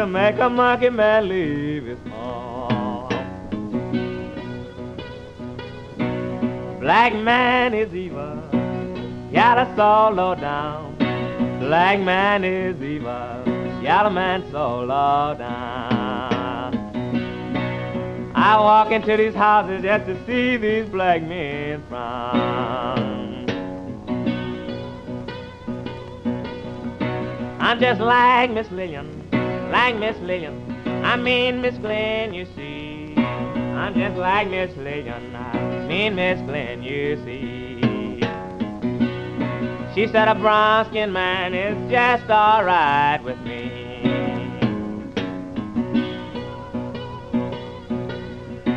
To make a monkey man leave his home. Black man is evil, got us all low down. Black man is evil, yellow man so low down. I walk into these houses just to see these black men frown. I'm just like Miss Lillian, like Miss Lillian. I mean Miss Glinn, you see. I'm just like Miss Lillian, I mean Miss Glinn, you see. She said a brown skinned man is just alright with me.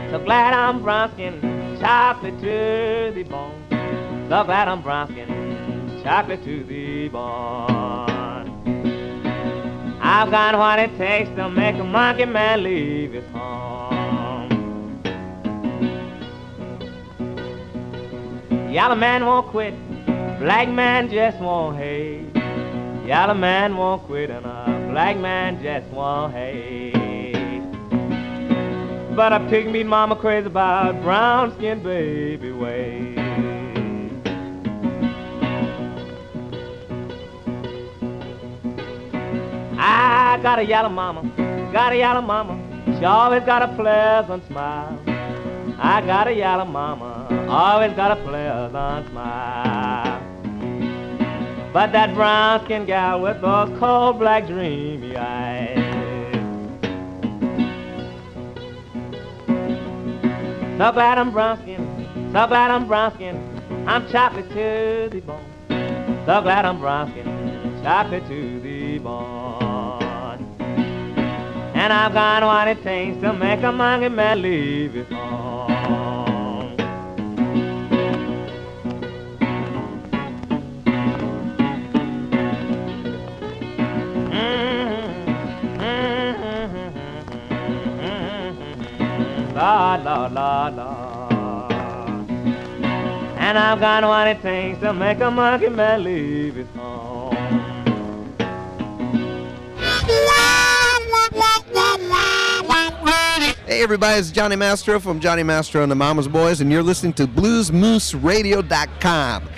So glad I'm brown skin, chocolate to the bone. So glad I'm brown skin, chocolate to the bone. I've got what it takes to make a monkey man leave his home. Yellow man won't quit, black man just won't hate. Yellow man won't quit and a black man just won't hate. But a pygmy mama crazy about brown skinned baby ways. I got a yellow mama, got a yellow mama. She always got a pleasant smile. I got a yellow mama, always got a pleasant smile. But that brown skinned gal with those cold black dreamy eyes. So glad I'm brown skin, so glad I'm brown skin. I'm chocolate to the bone. So glad I'm brown skin, chocolate to the bone. And I've got what it takes to make a monkey man leave his. La la la la. And I've got what it takes to make a monkey man leave his home. Hey everybody, it's Johnny Mastro from Johnny Mastro and the Mama's Boys, and you're listening to BluesMooseRadio.com.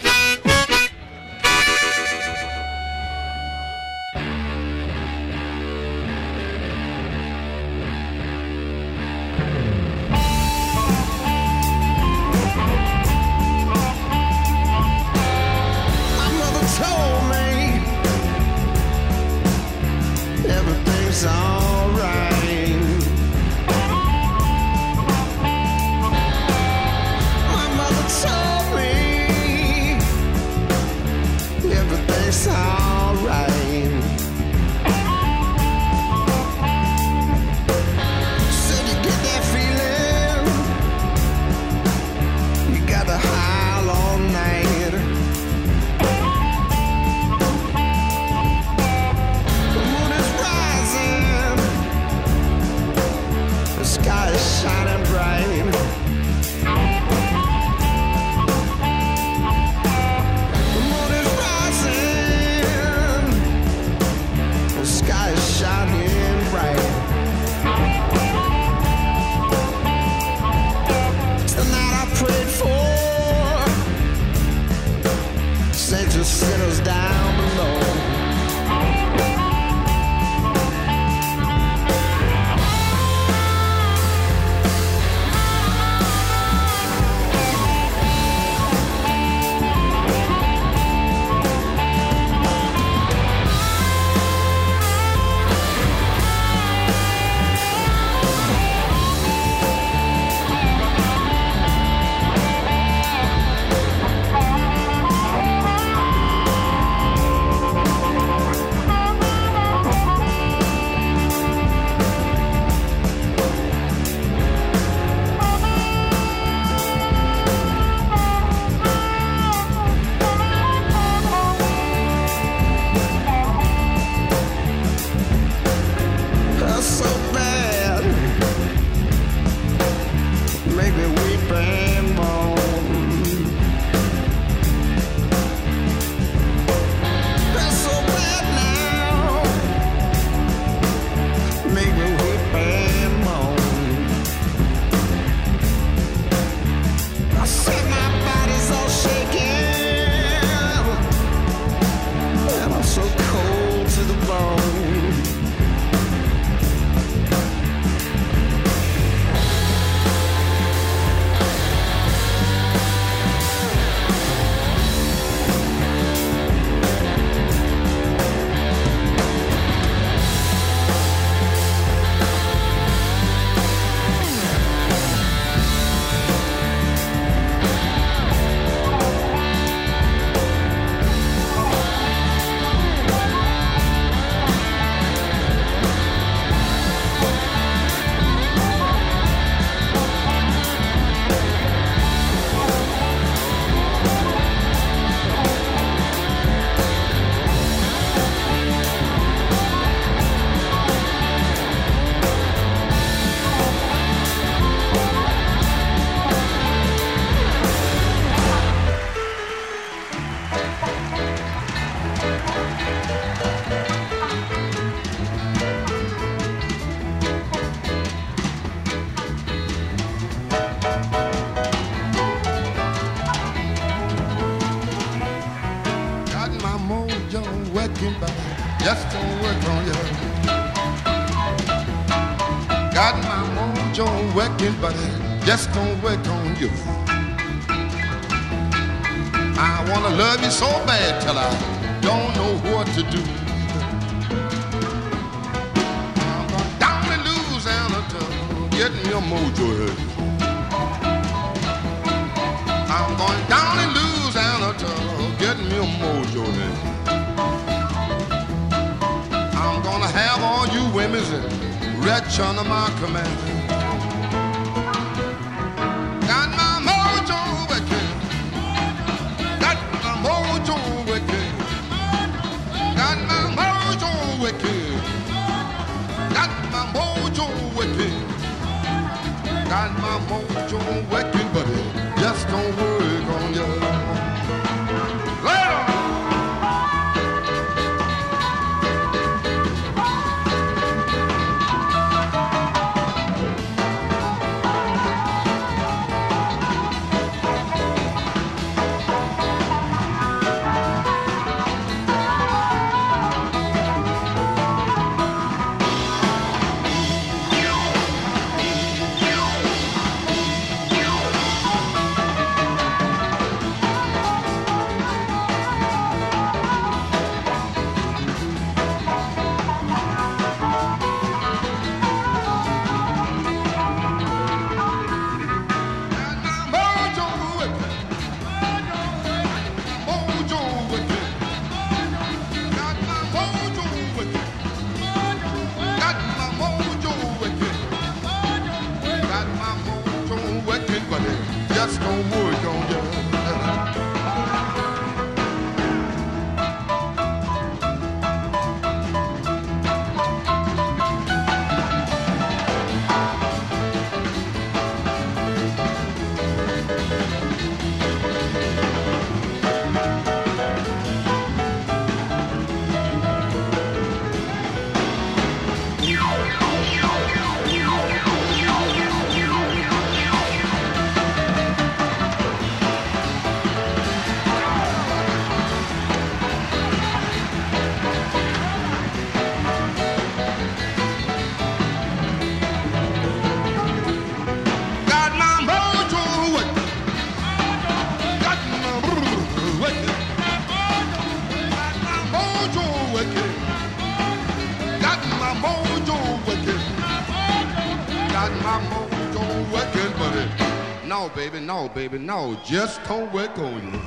no, baby, no, just don't work on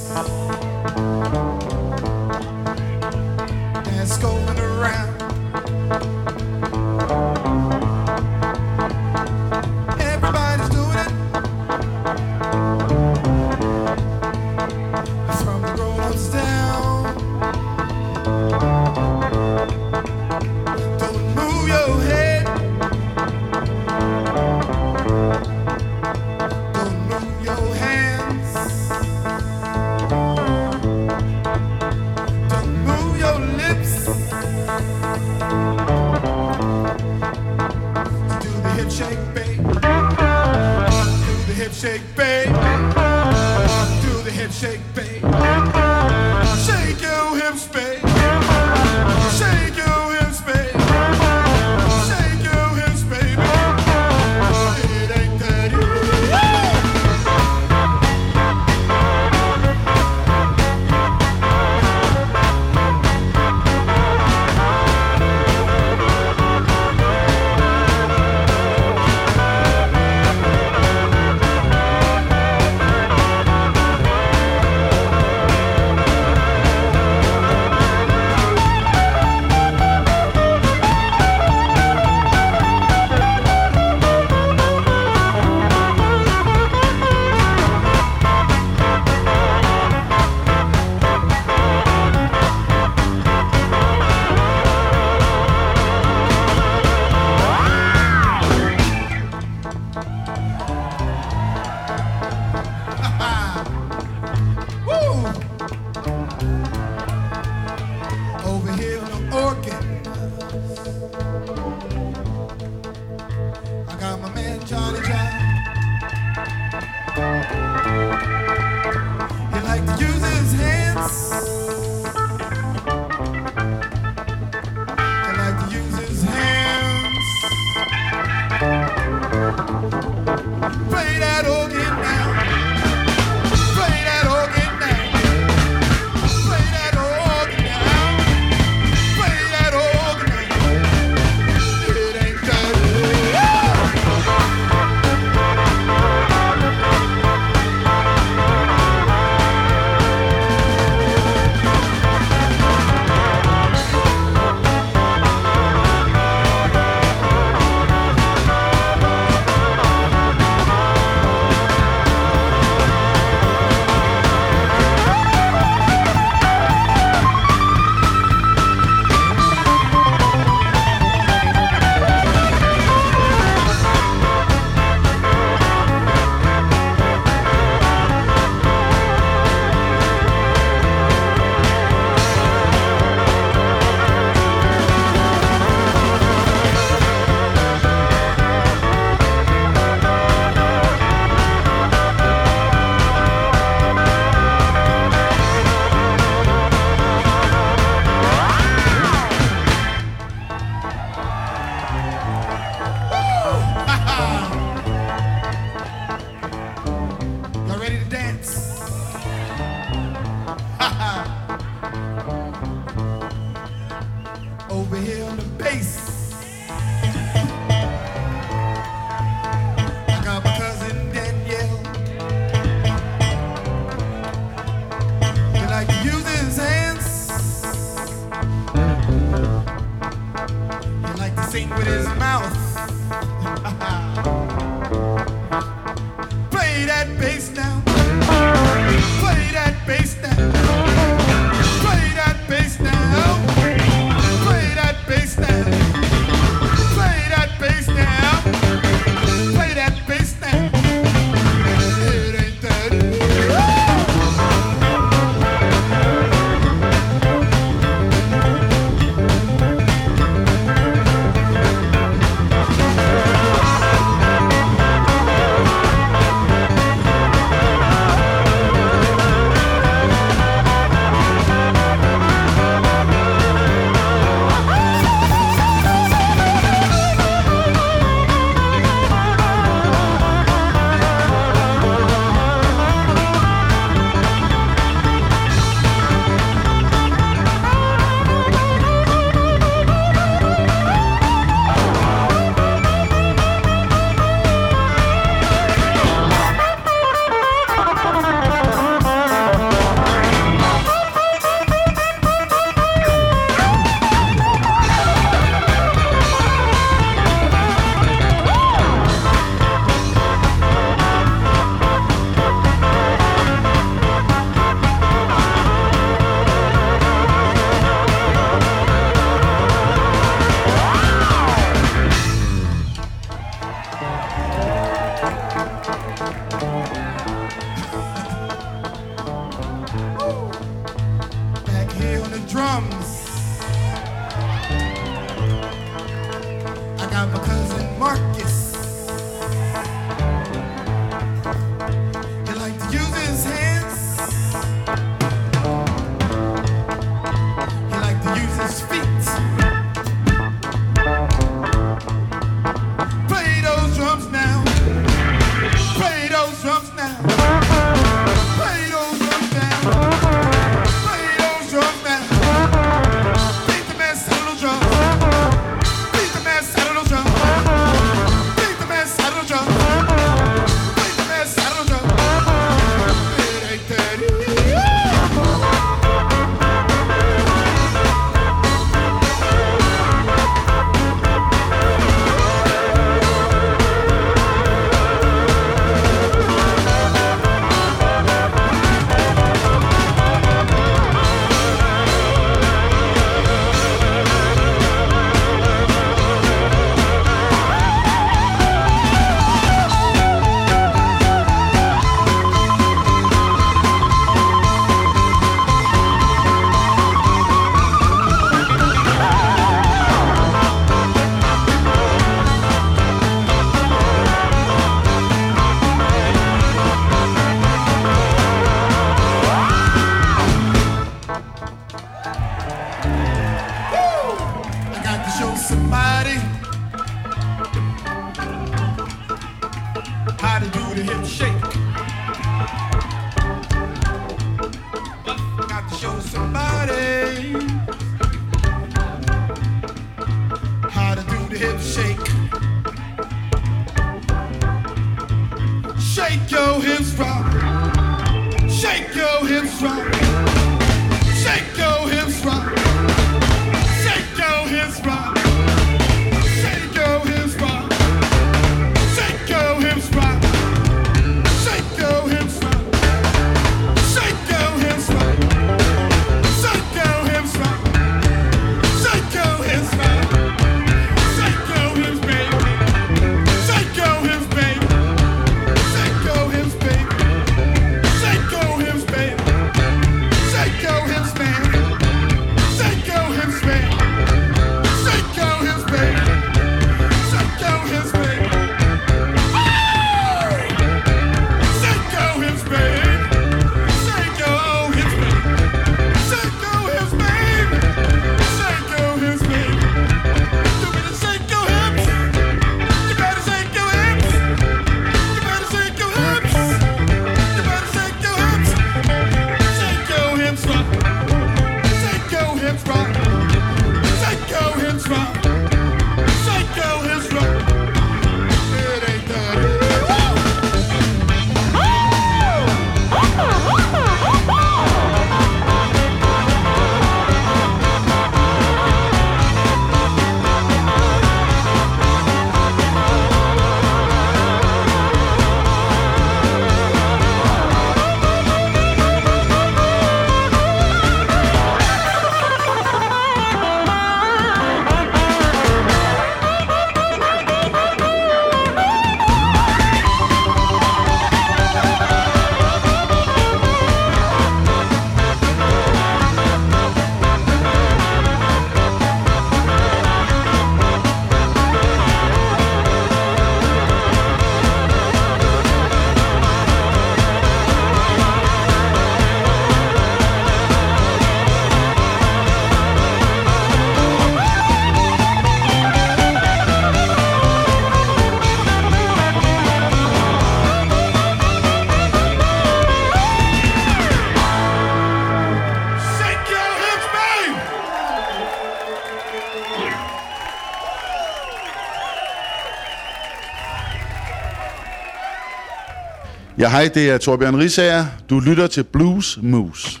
Ja, hej, det er Torbjørn Risager. Du lytter til Blues Moose.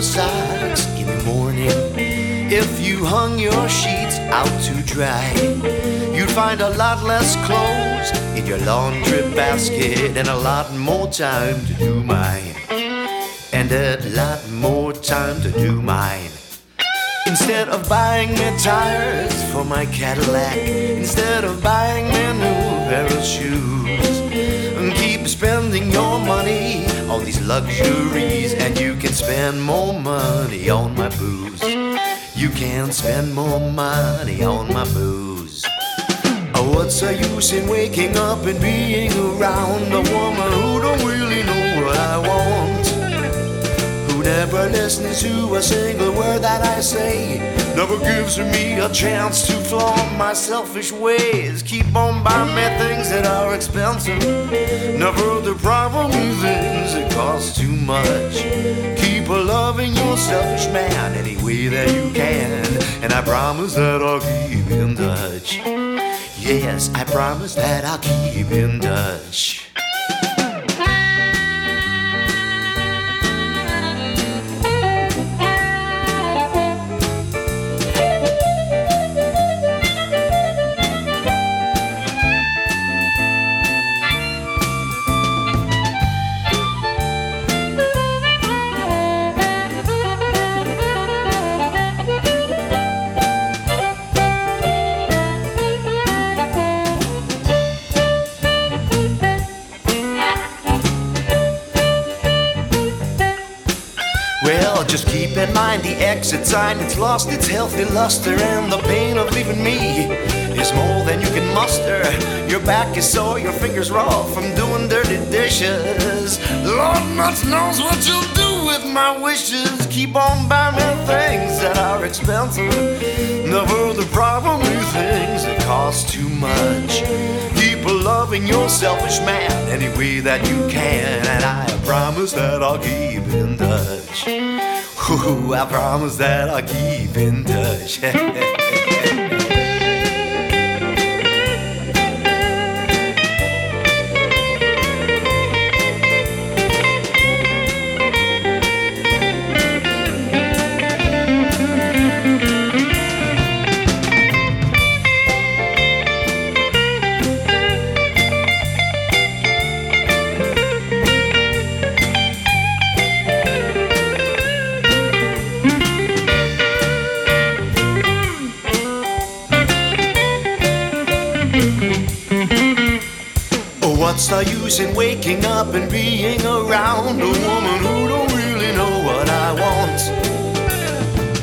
In the morning, if you hung your sheets out to dry, you'd find a lot less clothes in your laundry basket and a lot more time to do mine. And a lot more time to do mine. Instead of buying me tires for my Cadillac, instead of buying me new pair of shoes, and keep spending your money on these luxuries, and you can spend more money on my booze. You can spend more money on my booze. Oh, what's the use in waking up and being around a woman who don't really know what I want? Who never listens to a single word that I say? Never gives me a chance to flaunt my selfish ways. Keep on buying me things that are expensive. Never the problem things that cost too much. Keep loving your selfish man any way that you can. And I promise that I'll keep in touch. Yes, I promise that I'll keep in touch. Mind the exit sign, it's lost its healthy luster, and the pain of leaving me is more than you can muster. Your back is sore, your fingers raw from doing dirty dishes. Lord nuts knows what you'll do with my wishes. Keep on buying me things that are expensive. Never the problem with things that cost too much. Keep loving your selfish man any way that you can, and I promise that I'll keep in touch. Ooh, I promise that I'll keep in touch. up and being around a woman who don't really know what I want?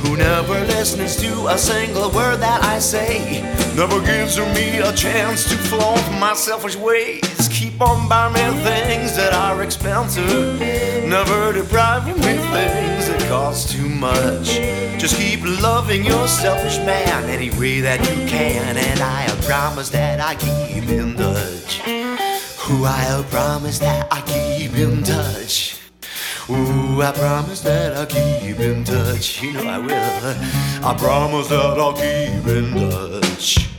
Who never listens to a single word that I say? Never gives me a chance to flaunt my selfish ways. Keep on buying me things that are expensive. Never depriving me things that cost too much. Just keep loving your selfish man any way that you can, and I promise that I keep in touch. Ooh, I'll promise that I keep in touch. Ooh, I promise that I'll keep in touch. You know I will. I promise that I'll keep in touch.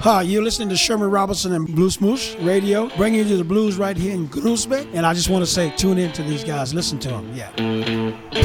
Hi, you're listening to Sherman Robinson and Blues Radio, bringing you to the blues right here in Groesbeek. And I just want to say, tune in to these guys, listen to them. Yeah.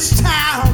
This town.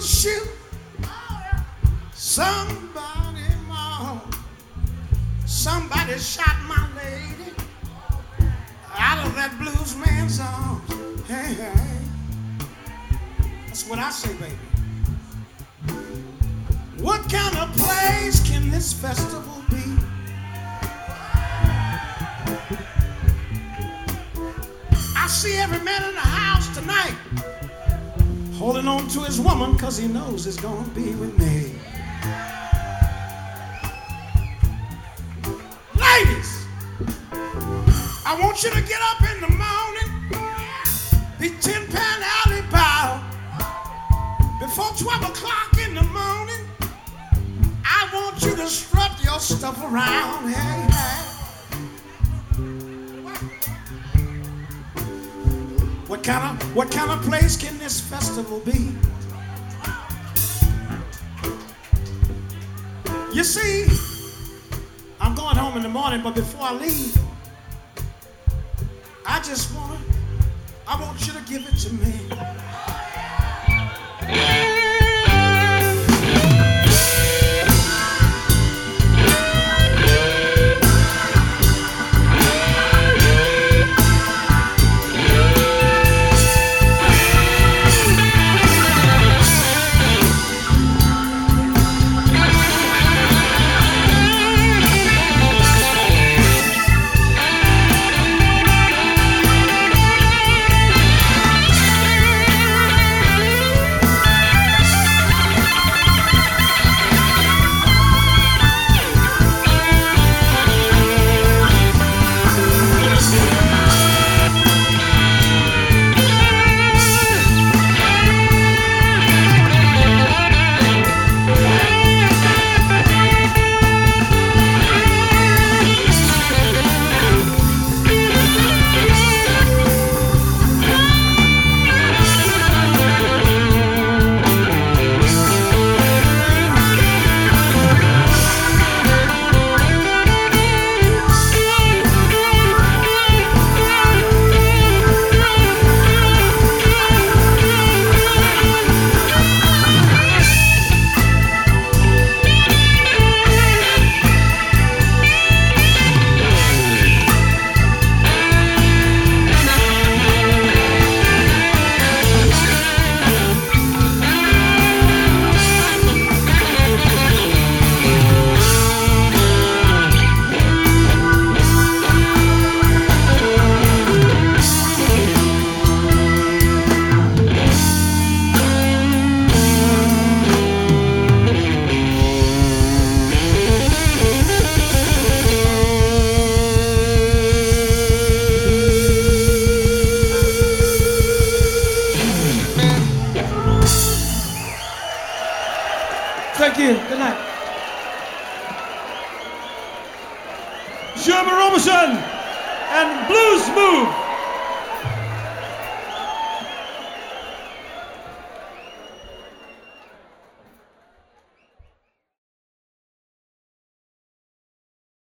Shoot. Somebody mom. Somebody shot my lady out of that blues man's arms. Hey, hey. That's what I say, baby. What kind of place can this festival be? I see every man in the house holding on to his woman because he knows it's going to be with me. Ladies, I want you to get up in the morning, be 10 pound alley bow. Before 12 o'clock in the morning, I want you to strut your stuff around. Hey, hey. Kind of what kind of place can this festival be? You see, I'm going home in the morning, but before I leave, I just wanna I want you to give it to me.